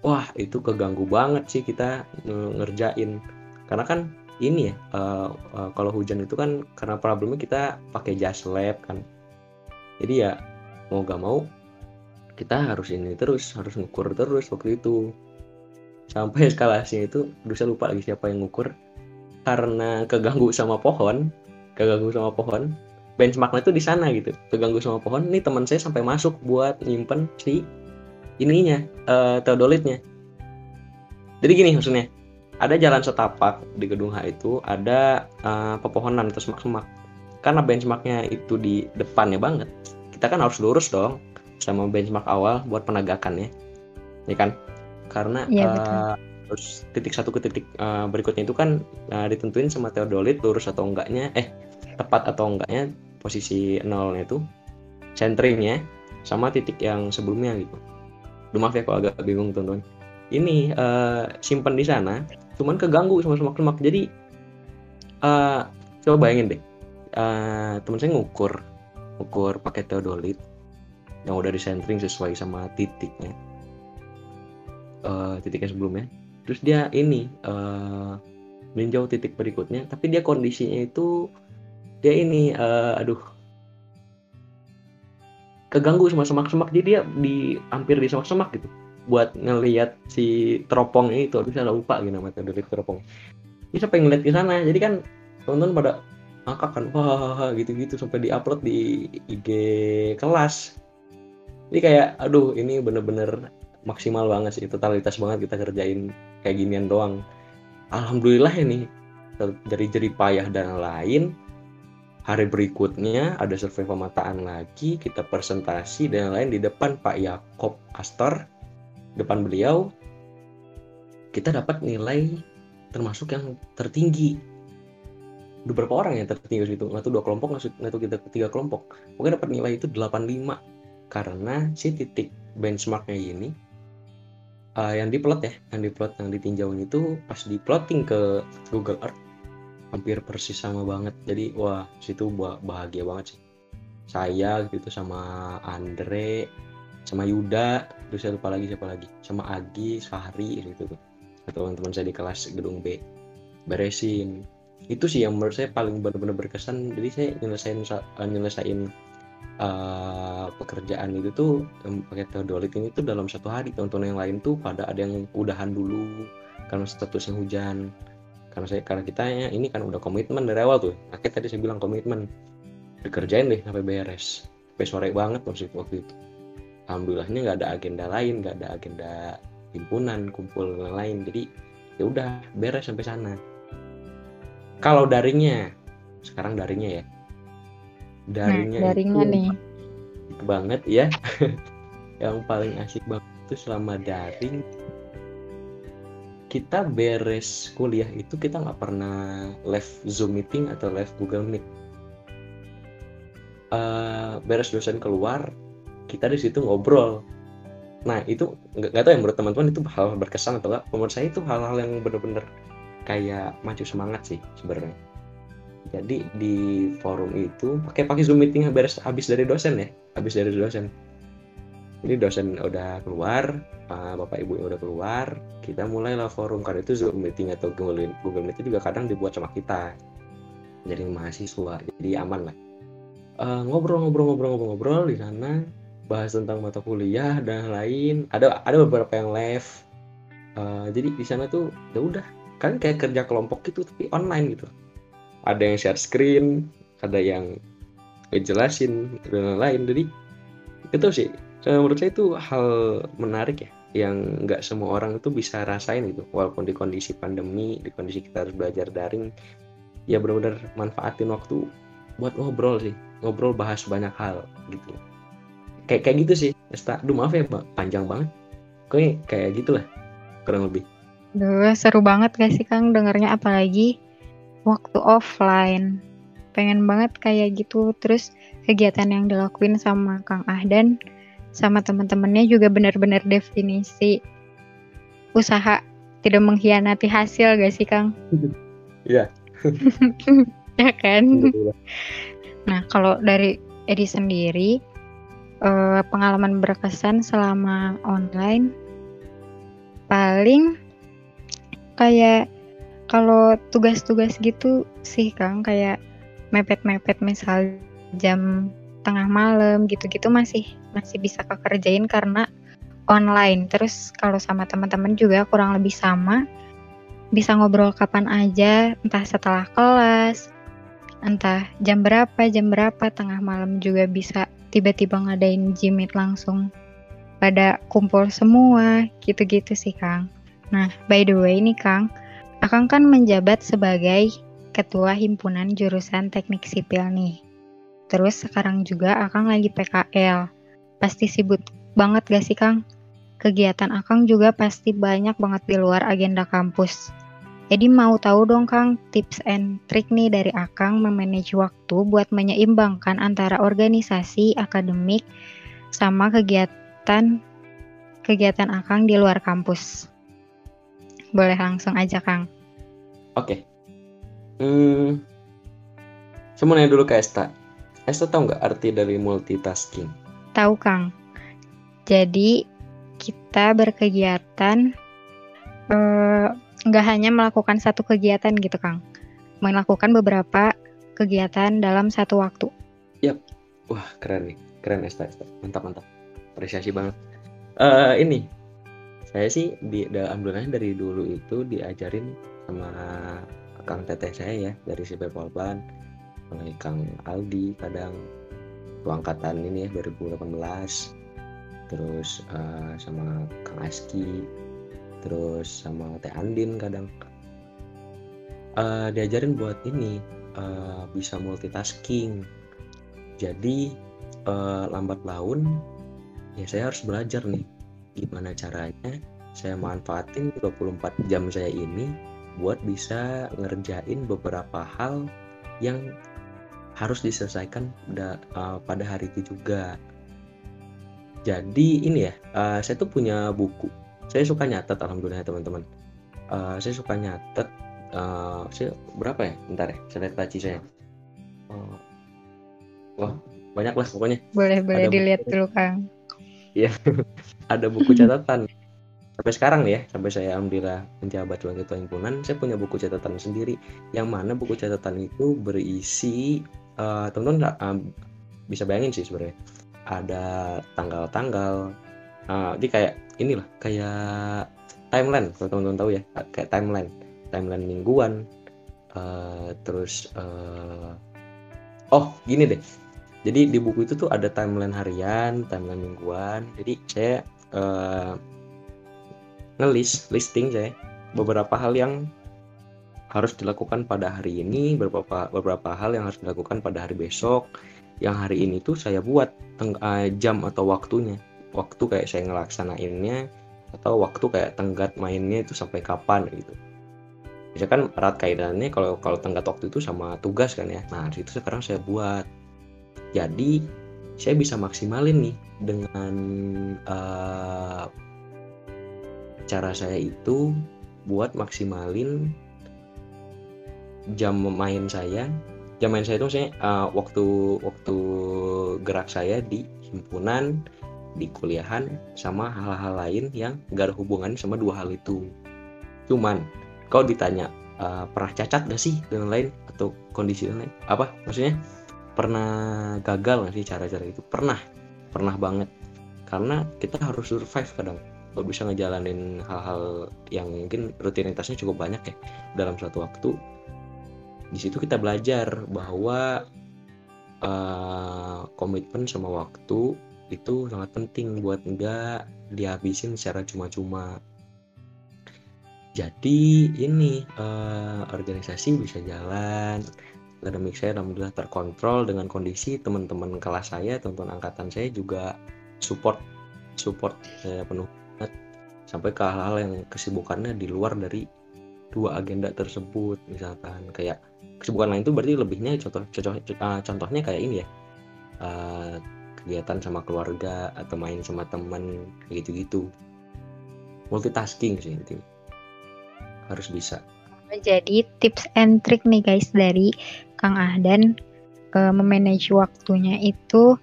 Wah itu keganggu banget sih kita nge- ngerjain karena kan ini ya eh, eh, kalau hujan itu kan karena problemnya kita pakai jas lab kan. Jadi ya mau gak mau kita harus ini terus harus ngukur terus waktu itu. Sampai eskalasinya itu aduh saya lupa lagi siapa yang ngukur. Karena keganggu sama pohon keganggu sama pohon benchmarknya itu di sana gitu. Keganggu sama pohon nih teman saya sampai masuk buat nyimpen si ininya uh, teodolitnya. Jadi gini maksudnya ada jalan setapak di gedung H itu ada uh, pepohonan atau semak-semak. Karena benchmarknya itu di depannya banget. Kita kan harus lurus dong sama benchmark awal buat penegakannya ya. Kan? Karena ya, uh, terus titik satu ke titik uh, berikutnya itu kan uh, ditentuin sama teodolit lurus atau enggaknya eh tepat atau enggaknya posisi nolnya itu centeringnya sama titik yang sebelumnya gitu. Duh, maaf ya kalau agak bingung teman-teman. Ini uh, simpan di sana cuman keganggu sama semak-semak jadi uh, coba bayangin deh. Uh, teman saya ngukur ngukur pakai teodolit yang udah disentering sesuai sama titiknya. Uh, titiknya sebelumnya. Terus dia ini uh, meninjau titik berikutnya. Tapi dia kondisinya itu dia ini uh, aduh. Keganggu sama semak-semak. Jadi dia di hampir di semak-semak gitu buat ngelihat si teropong itu bisa lupa gitu nama dari teropong. Ini sampai ngeliat ke sana? Jadi kan teman-teman pada angkat kan wah gitu-gitu sampai diupload di IG kelas. Ini kayak aduh ini bener-bener maksimal banget sih totalitas banget kita kerjain kayak ginian doang. Alhamdulillah ini dari jeri payah dan lain hari berikutnya ada survei pemataan lagi kita presentasi dan lain di depan Pak Yakob Astor depan beliau kita dapat nilai termasuk yang tertinggi. Ada berapa orang yang tertinggi itu nggak tuh dua kelompok nggak tuh kita tiga kelompok. Mungkin dapat nilai itu 85 karena si titik benchmarknya ini uh, yang diplot ya yang diplot yang ditinjauin itu pas diplotting ke Google Earth hampir persis sama banget. Jadi wah situ bahagia banget sih. Saya gitu sama Andre sama Yuda terus saya lupa lagi siapa lagi? Sama Agi Fahri gitu. Tuh teman-teman saya di kelas gedung B. Beresin. Itu sih yang menurut saya paling benar-benar berkesan. Jadi saya nyelesain uh, nyelesain uh, pekerjaan itu tuh pakai teodolit ini tuh dalam satu hari. Teman-teman yang lain tuh pada ada yang udahan dulu karena statusnya hujan. Karena saya karena kita ya ini kan udah komitmen dari awal tuh. Akhirnya tadi saya bilang komitmen. Dikerjain deh sampai beres. Sampai sore banget waktu itu alhamdulillahnya nggak ada agenda lain nggak ada agenda himpunan kumpul lain. Jadi ya udah beres sampai sana. Kalau daringnya sekarang daringnya ya. Daringnya nah, daringnya itu nih. banget ya. Yang paling asik banget itu selama daring kita beres kuliah itu kita nggak pernah live zoom meeting atau live google meet. Uh, beres dosen keluar kita di situ ngobrol. Nah itu nggak tahu ya menurut teman-teman itu hal berkesan atau enggak menurut saya itu hal-hal yang benar-benar kayak maju semangat sih sebenarnya. Jadi di forum itu pakai pakai zoom meeting beres habis dari dosen ya habis dari dosen. Ini dosen udah keluar bapak ibu udah keluar kita mulailah forum. Karena itu zoom meeting atau google google meet juga kadang dibuat sama kita jadi mahasiswa jadi aman lah. Ngobrol-ngobrol-ngobrol-ngobrol-ngobrol di sana bahas tentang mata kuliah dan lain. Ada ada beberapa yang live. Uh, jadi di sana tuh ya udah. Kan kayak kerja kelompok gitu tapi online gitu. Ada yang share screen ada yang ngejelasin dan lain jadi itu sih. Menurut saya itu hal menarik ya yang nggak semua orang itu bisa rasain gitu. Walaupun di kondisi pandemi di kondisi kita harus belajar daring ya benar-benar manfaatin waktu buat ngobrol sih. Ngobrol bahas banyak hal gitu kayak kayak gitu sih Esta Duh maaf ya mbak. Panjang banget. Kayak kayak gitulah kurang lebih. Duh seru banget gak sih Kang dengarnya apalagi waktu offline. Pengen banget kayak gitu. Terus kegiatan yang dilakuin sama Kang Ahdan sama teman-temannya juga benar-benar definisi usaha tidak mengkhianati hasil gak sih Kang? Iya. ya kan? Nah kalau dari Edi sendiri uh, pengalaman berkesan selama online paling kayak kalau tugas-tugas gitu sih Kang kayak mepet-mepet misal jam tengah malam gitu-gitu masih masih bisa kekerjain karena online. Terus kalau sama teman-teman juga kurang lebih sama. Bisa ngobrol kapan aja, entah setelah kelas, entah jam berapa, jam berapa, tengah malam juga bisa tiba-tiba ngadain jimit langsung pada kumpul semua, gitu-gitu sih Kang. Nah, by the way nih Kang, Akang kan menjabat sebagai ketua himpunan jurusan teknik sipil nih. Terus sekarang juga Akang lagi PKL. Pasti sibuk banget gak sih Kang? Kegiatan Akang juga pasti banyak banget di luar agenda kampus. Jadi mau tahu dong Kang tips and trik nih dari Akang memanage waktu buat menyeimbangkan antara organisasi, akademik, sama kegiatan kegiatan Akang di luar kampus. Boleh langsung aja Kang. Oke. Hmm, saya mau nanya dulu ke Esta. Esta tahu nggak arti dari multitasking? Tahu Kang. Jadi kita berkegiatan eh, nggak hanya melakukan satu kegiatan gitu Kang, melakukan beberapa kegiatan dalam satu waktu. Yap, wah keren nih, keren Esta, Esta. mantap mantap, apresiasi banget. Uh, ini. Saya sih di alhamdulillah dari dulu itu diajarin sama Kang Teteh saya ya dari CP Polban, mulai Kang Aldi kadang. Angkatan ini ya 2018 terus uh, sama Kang Aski terus sama Teh Andin kadang. Uh, diajarin buat ini uh, bisa multitasking. Jadi uh, lambat laun ya saya harus belajar nih gimana caranya saya manfaatin 24 jam saya ini buat bisa ngerjain beberapa hal yang harus diselesaikan pada, uh, pada hari itu juga. Jadi ini ya, uh, saya tuh punya buku saya suka nyatet alhamdulillah teman-teman. Uh, saya suka nyatet uh, saya berapa ya? Bentar ya saya lihat taci saya. Uh, wah banyak lah pokoknya. Boleh boleh ada dilihat buku, dulu kang. Iya ada buku catatan. Sampai sekarang ya sampai saya alhamdulillah menjabat sebagai ketua himpunan saya punya buku catatan sendiri. Yang mana buku catatan itu berisi uh, teman-teman uh, bisa bayangin sih sebenarnya. Ada tanggal-tanggal uh, jadi kayak inilah kayak timeline kalau teman-teman tahu ya kayak timeline. Timeline mingguan uh, terus uh, oh gini deh. Jadi di buku itu tuh ada timeline harian timeline mingguan. Jadi saya uh, ngelis listing saya beberapa hal yang harus dilakukan pada hari ini beberapa beberapa hal yang harus dilakukan pada hari besok yang hari ini tuh saya buat jam atau waktunya waktu kayak saya ngelaksanainnya atau waktu kayak tenggat mainnya itu sampai kapan gitu. Bisa kan erat kaitannya kalau kalau tenggat waktu itu sama tugas kan ya. Nah itu sekarang saya buat. Jadi saya bisa maksimalin nih dengan uh, cara saya itu buat maksimalin jam main saya. Jam main saya itu saya uh, waktu waktu gerak saya di himpunan di kuliahan sama hal-hal lain yang gak ada hubungan sama dua hal itu. Cuman kau ditanya uh, pernah cacat gak sih dengan lain atau kondisi lain? Apa maksudnya? Pernah gagal gak sih cara-cara itu? Pernah. Pernah banget. Karena kita harus survive kadang. Kalau bisa ngejalanin hal-hal yang mungkin rutinitasnya cukup banyak ya. Dalam suatu waktu di situ kita belajar bahwa uh, komitmen sama waktu itu sangat penting buat enggak dihabisin secara cuma-cuma. Jadi ini uh, organisasi bisa jalan. Akademik saya alhamdulillah terkontrol dengan kondisi teman-teman kelas saya teman-teman angkatan saya juga support support saya penuh sampai ke hal-hal yang kesibukannya di luar dari dua agenda tersebut. Misalkan kayak kesibukan lain itu berarti lebihnya contoh contoh uh, contohnya kayak ini ya. Uh, kegiatan sama keluarga atau main sama temen gitu-gitu. Multitasking sih intinya. Harus bisa. Jadi tips and trick nih guys dari Kang Ahdan uh, memanage waktunya itu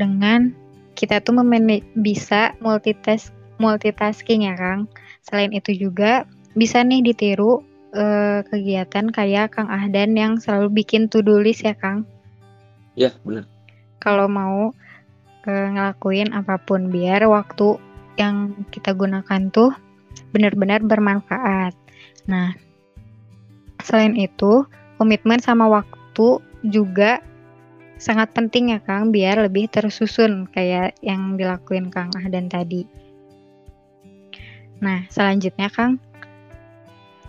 dengan kita tuh memanage, bisa multitask multitasking ya Kang. Selain itu juga bisa nih ditiru uh, kegiatan kayak Kang Ahdan yang selalu bikin to-do list ya Kang. Ya benar. Kalau mau ngelakuin apa pun biar waktu yang kita gunakan tuh benar-benar bermanfaat. Nah, selain itu, komitmen sama waktu juga sangat penting ya Kang biar lebih tersusun kayak yang dilakuin Kang Ahdan tadi. Nah, selanjutnya Kang,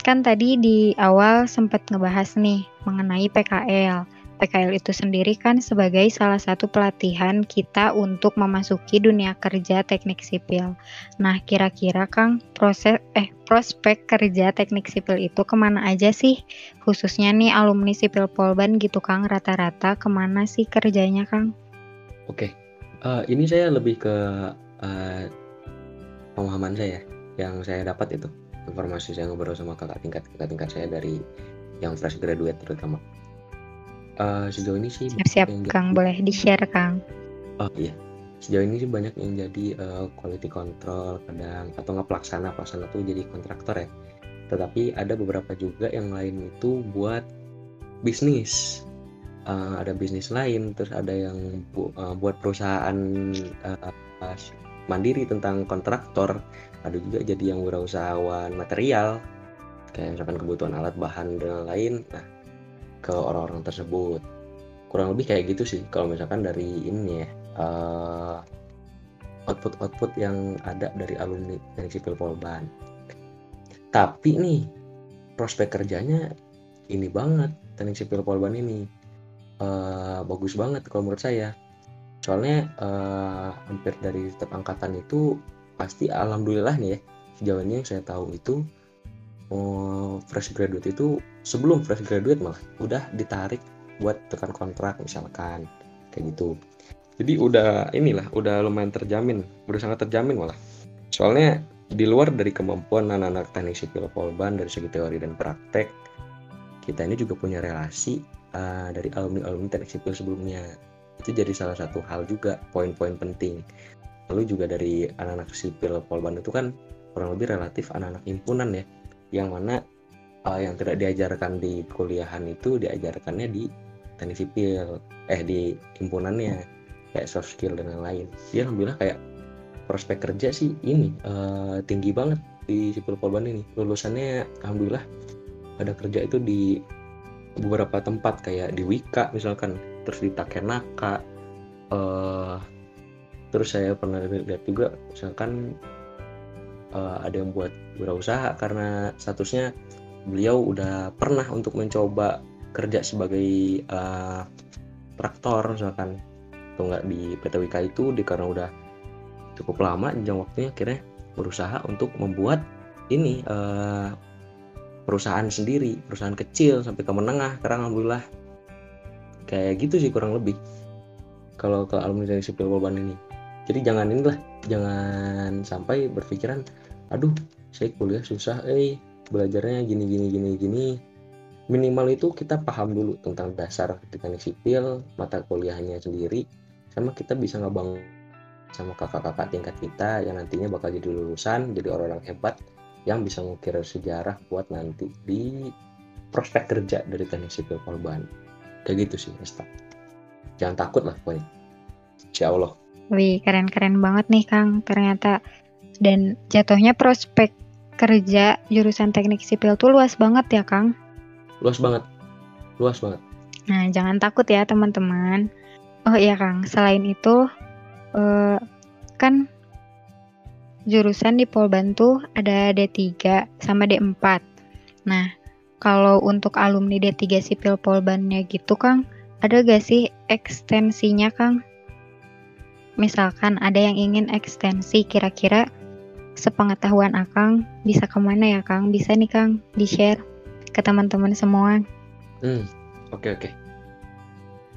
kan tadi di awal sempat ngebahas nih mengenai PKL. PKL itu sendiri kan sebagai salah satu pelatihan kita untuk memasuki dunia kerja teknik sipil. Nah, kira-kira Kang, proses eh prospek kerja teknik sipil itu ke mana aja sih? Khususnya nih alumni sipil Polban gitu Kang, rata-rata ke mana sih kerjanya Kang? Oke, uh, ini saya lebih ke uh, pemahaman saya yang saya dapat itu informasi saya ngobrol sama kakak tingkat kakak tingkat saya dari yang fresh graduate terutama uh, sejauh ini sih siap-siap Kang jadi, boleh di share Kang. Oh iya. Sejauh ini sih banyak yang jadi uh, quality control kadang atau nggak pelaksana. Pelaksana tuh jadi kontraktor ya. Tetapi ada beberapa juga yang lain itu buat bisnis. Uh, ada bisnis lain terus ada yang bu, uh, buat perusahaan uh, mandiri tentang kontraktor. Ada juga jadi yang wirausahawan material kayak misalkan kebutuhan alat bahan dan lain nah ke orang-orang tersebut. Kurang lebih kayak gitu sih kalau misalkan dari ini ya uh, output-output yang ada dari alumni dari sipil polban. Tapi nih prospek kerjanya ini banget teknik sipil polban ini. Uh, bagus banget kalau menurut saya. Soalnya uh, hampir dari setiap angkatan itu pasti alhamdulillah nih ya sejauh ini yang saya tahu itu oh, fresh graduate itu sebelum fresh graduate malah udah ditarik buat tekan kontrak misalkan kayak gitu. Jadi udah inilah udah lumayan terjamin udah sangat terjamin malah. Soalnya di luar dari kemampuan anak-anak teknik sipil Polban dari segi teori dan praktek kita ini juga punya relasi uh, dari alumni-alumni teknik sipil sebelumnya. Itu jadi salah satu hal juga poin-poin penting. Lalu juga dari anak-anak sipil Polban itu kan kurang lebih relatif anak-anak himpunan ya yang mana uh, yang tidak diajarkan di kuliahan itu diajarkannya di teknik sipil eh di himpunannya kayak soft skill dan lain-lain. Dia alhamdulillah kayak prospek kerja sih ini uh, tinggi banget di sipil polban ini. Lulusannya alhamdulillah ada kerja itu di beberapa tempat kayak di Wika misalkan terus di Takenaka uh, terus saya pernah lihat juga misalkan uh, ada yang buat berusaha karena statusnya beliau udah pernah untuk mencoba kerja sebagai uh, traktor misalkan. Atau enggak di PT Wika itu di karena udah cukup lama jenjang waktunya akhirnya berusaha untuk membuat ini uh, perusahaan sendiri perusahaan kecil sampai ke menengah sekarang alhamdulillah. Kayak gitu sih kurang lebih kalau ke alumni dari sipil Polban ini. Jadi jangan inilah jangan sampai berpikiran aduh saya kuliah susah eh belajarnya gini gini gini gini. Minimal itu kita paham dulu tentang dasar teknik sipil mata kuliahnya sendiri sama kita bisa ngebangun sama kakak-kakak tingkat kita yang nantinya bakal jadi lulusan jadi orang-orang hebat yang bisa ngukir sejarah buat nanti di prospek kerja dari teknik sipil Polban kayak gitu sih Esta jangan takut lah pokoknya. Insya Allah. Wih keren-keren banget nih Kang ternyata. Dan jatuhnya prospek kerja jurusan teknik sipil tuh luas banget ya Kang? Luas banget, luas banget. Nah jangan takut ya teman-teman. Oh iya Kang, selain itu eh, kan jurusan di Polban tuh ada D3 sama D4. Nah, kalau untuk alumni D3 sipil Polbannya gitu Kang, ada gak sih ekstensinya Kang? Misalkan ada yang ingin ekstensi kira-kira sepengetahuan Akang bisa ke mana ya Kang? Bisa nih Kang di-share ke teman-teman semua. Hmm, oke okay, oke. Okay.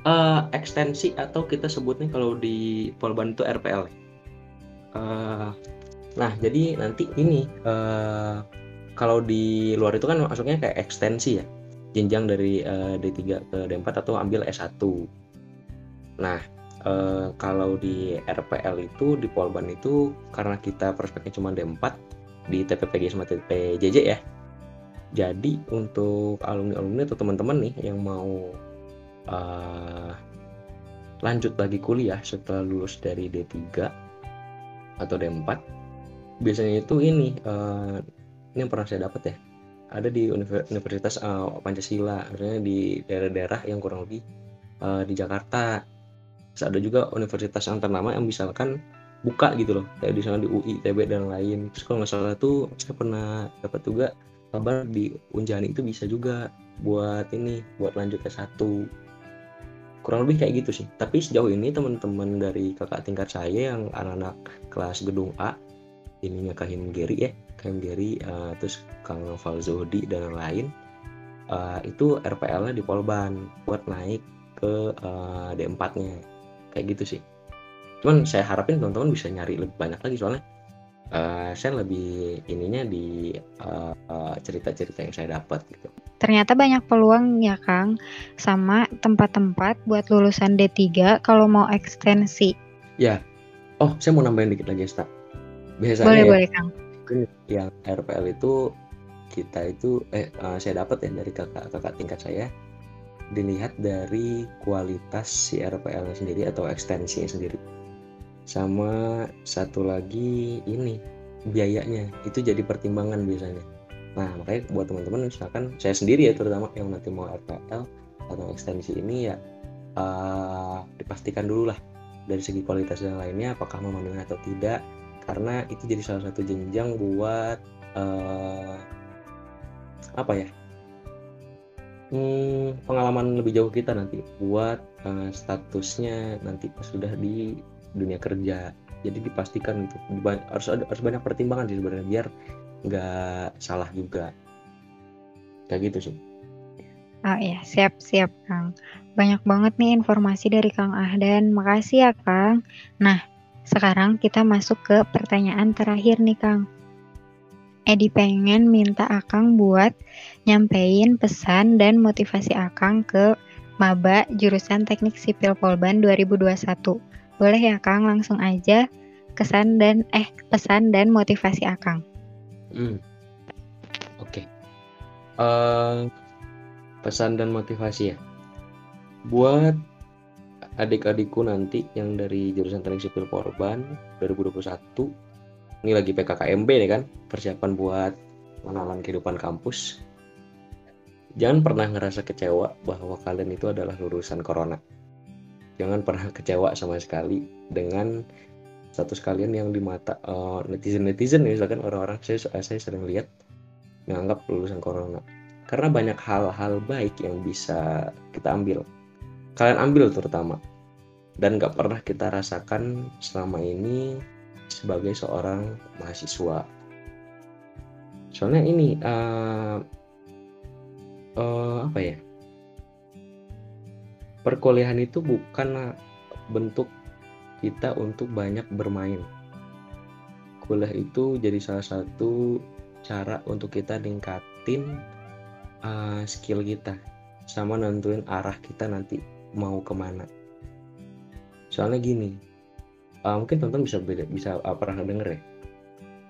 Uh, eh, ekstensi atau kita sebutnya kalau di Polban itu RPL. Uh, eh, nah jadi nanti ini uh, kalau di luar itu kan masuknya kayak ekstensi ya, jenjang dari uh, D3 ke D4 atau ambil S1. Nah Uh, kalau di RPL itu di Polban itu karena kita prospeknya cuma D4 di TPPG sama TPJJ ya. Jadi untuk alumni-alumni atau teman-teman nih yang mau uh, lanjut lagi kuliah setelah lulus dari D3 atau D4 biasanya itu ini uh, ini yang pernah saya dapat ya ada di Universitas uh, Pancasila artinya di daerah-daerah yang kurang lebih uh, di Jakarta Terus ada juga universitas yang ternama yang misalkan buka gitu loh. Kayak di sana di UI, ITB dan lain. Terus kalau nggak salah tuh saya pernah dapat juga kabar di Unjani itu bisa juga buat ini buat lanjut ke satu. Kurang lebih kayak gitu sih. Tapi sejauh ini teman-teman dari kakak tingkat saya yang anak-anak kelas gedung A ininya Kahim Geri ya Kahim Geri uh, terus Kang Noval Zohdi dan lain uh, itu RPL-nya di Polban buat naik ke uh, D4-nya kayak gitu sih. Cuman saya harapin teman-teman bisa nyari lebih banyak lagi soalnya uh, saya lebih ininya di cerita-cerita uh, yang saya dapat gitu. Ternyata banyak peluang ya Kang sama tempat-tempat buat lulusan D3 kalau mau ekstensi. Ya. Oh saya mau nambahin dikit lagi Sta biasanya boleh ya, boleh Kang. yang RPL itu kita itu eh uh, saya dapat ya dari kakak kakak tingkat saya dilihat dari kualitas si RPL sendiri atau ekstensinya sendiri. Sama satu lagi ini biayanya itu jadi pertimbangan biasanya. Nah makanya buat teman-teman misalkan saya sendiri ya terutama yang nanti mau RPL atau ekstensi ini ya uh, dipastikan dulu lah dari segi kualitas dan lainnya apakah memenuhi atau tidak karena itu jadi salah satu jenjang buat uh, apa ya hmm, pengalaman lebih jauh kita nanti buat uh, statusnya nanti pas sudah di dunia kerja jadi dipastikan itu harus ada harus banyak pertimbangan sih sebenarnya biar nggak salah juga kayak gitu sih Oh iya, siap siap Kang. Banyak banget nih informasi dari Kang Ahdan. Makasih ya Kang. Nah, sekarang kita masuk ke pertanyaan terakhir nih Kang. Edi pengen minta Akang buat nyampein pesan dan motivasi Akang ke Maba jurusan Teknik Sipil Polban 2021. Boleh ya Kang langsung aja kesan dan eh pesan dan motivasi Akang. Hmm. Oke. Okay. Uh, eh, pesan dan motivasi ya. Buat adik-adikku nanti yang dari jurusan Teknik Sipil Polban 2021 ini lagi PKKMB nih kan persiapan buat mengenalkan kehidupan kampus. Jangan pernah ngerasa kecewa bahwa kalian itu adalah lulusan corona. Jangan pernah kecewa sama sekali dengan status kalian yang di mata uh, netizen netizen misalkan orang-orang saya saya sering lihat menganggap lulusan corona. Karena banyak hal-hal baik yang bisa kita ambil. Kalian ambil terutama. Dan gak pernah kita rasakan selama ini sebagai seorang mahasiswa. Soalnya ini uh, uh, apa ya? Perkuliahan itu bukan bentuk kita untuk banyak bermain. Kuliah itu jadi salah satu cara untuk kita ningkatin uh, skill kita sama nentuin arah kita nanti mau ke mana. Soalnya gini, uh, mungkin teman-teman bisa beda bisa uh, pernah denger ya?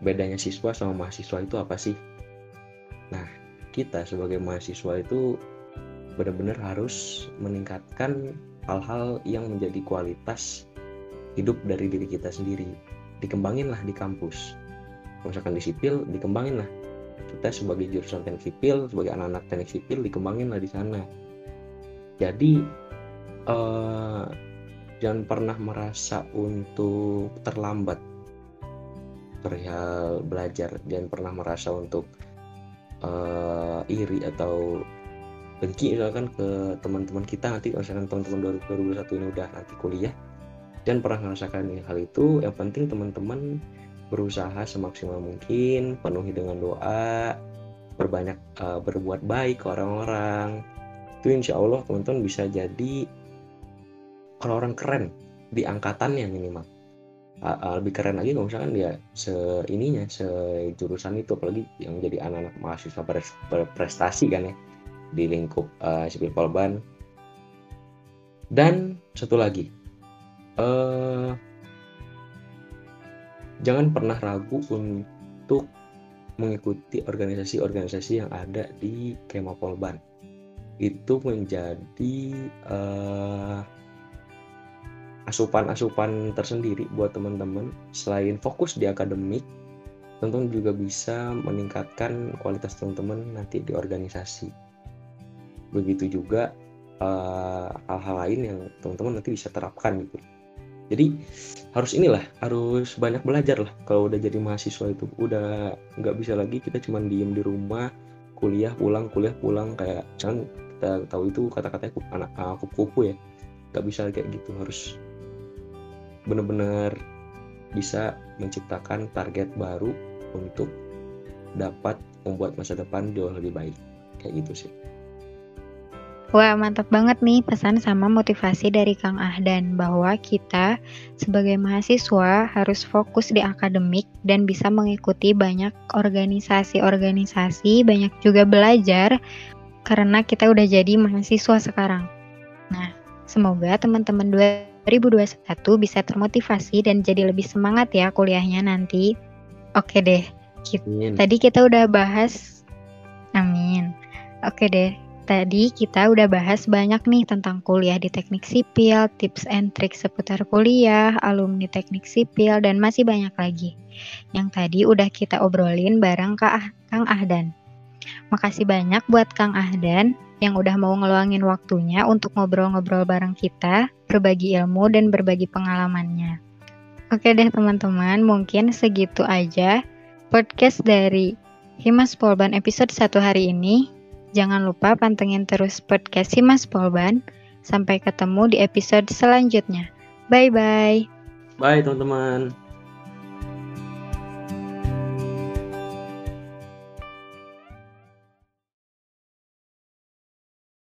Bedanya siswa sama mahasiswa itu apa sih? Nah kita sebagai mahasiswa itu benar-benar harus meningkatkan hal-hal yang menjadi kualitas hidup dari diri kita sendiri. Dikembangin lah di kampus. Misalkan di sipil dikembangin lah. Kita sebagai jurusan teknik sipil sebagai anak-anak teknik sipil dikembangin lah di sana. Jadi uh, jangan pernah merasa untuk terlambat. Perihal belajar jangan pernah merasa untuk uh, iri atau benci misalkan ke teman-teman kita. Nanti misalkan teman-teman 2021 ini udah nanti kuliah dan pernah merasakan hal itu. Yang penting teman-teman berusaha semaksimal mungkin penuhi dengan doa berbanyak uh, berbuat baik ke orang-orang. Itu insya Allah teman-teman bisa jadi kalau orang keren di angkatannya minimal. Lebih keren lagi kalau misalkan dia se ininya jurusan itu apalagi yang jadi anak-anak mahasiswa berprestasi kan ya di lingkup uh, sipil polban. Dan satu lagi uh, jangan pernah ragu untuk mengikuti organisasi-organisasi yang ada di Kema Polban. Itu menjadi uh, asupan-asupan tersendiri buat teman-teman selain fokus di akademik teman-teman juga bisa meningkatkan kualitas teman-teman nanti di organisasi. Begitu juga eh, hal-hal uh, lain yang teman-teman nanti bisa terapkan gitu. Jadi harus inilah, harus banyak belajar lah kalau udah jadi mahasiswa itu. Udah nggak bisa lagi kita cuma diem di rumah, kuliah pulang, kuliah pulang kayak jangan kita tahu itu kata-katanya anak aku kupu ya. Nggak bisa kayak gitu, harus benar-benar bisa menciptakan target baru untuk dapat membuat masa depan jauh lebih baik kayak gitu sih Wah, mantap banget nih pesan sama motivasi dari Kang Ahdan bahwa kita sebagai mahasiswa harus fokus di akademik dan bisa mengikuti banyak organisasi-organisasi, banyak juga belajar karena kita udah jadi mahasiswa sekarang. Nah, semoga teman-teman 2021 bisa termotivasi dan jadi lebih semangat ya kuliahnya nanti. Oke deh, kita, tadi kita udah bahas, amin. Oke deh, Tadi kita udah bahas banyak nih tentang kuliah di teknik sipil, tips and trik seputar kuliah, alumni teknik sipil, dan masih banyak lagi. Yang tadi udah kita obrolin bareng Kak ah Kang Ahdan. Makasih banyak buat Kang Ahdan yang udah mau ngeluangin waktunya untuk ngobrol-ngobrol bareng kita, berbagi ilmu dan berbagi pengalamannya. Oke deh teman-teman, mungkin segitu aja podcast dari Himas Polban episode 1 hari ini. Jangan lupa pantengin terus podcast Simas Polban. Sampai ketemu di episode selanjutnya. Bye-bye. Bye teman-teman.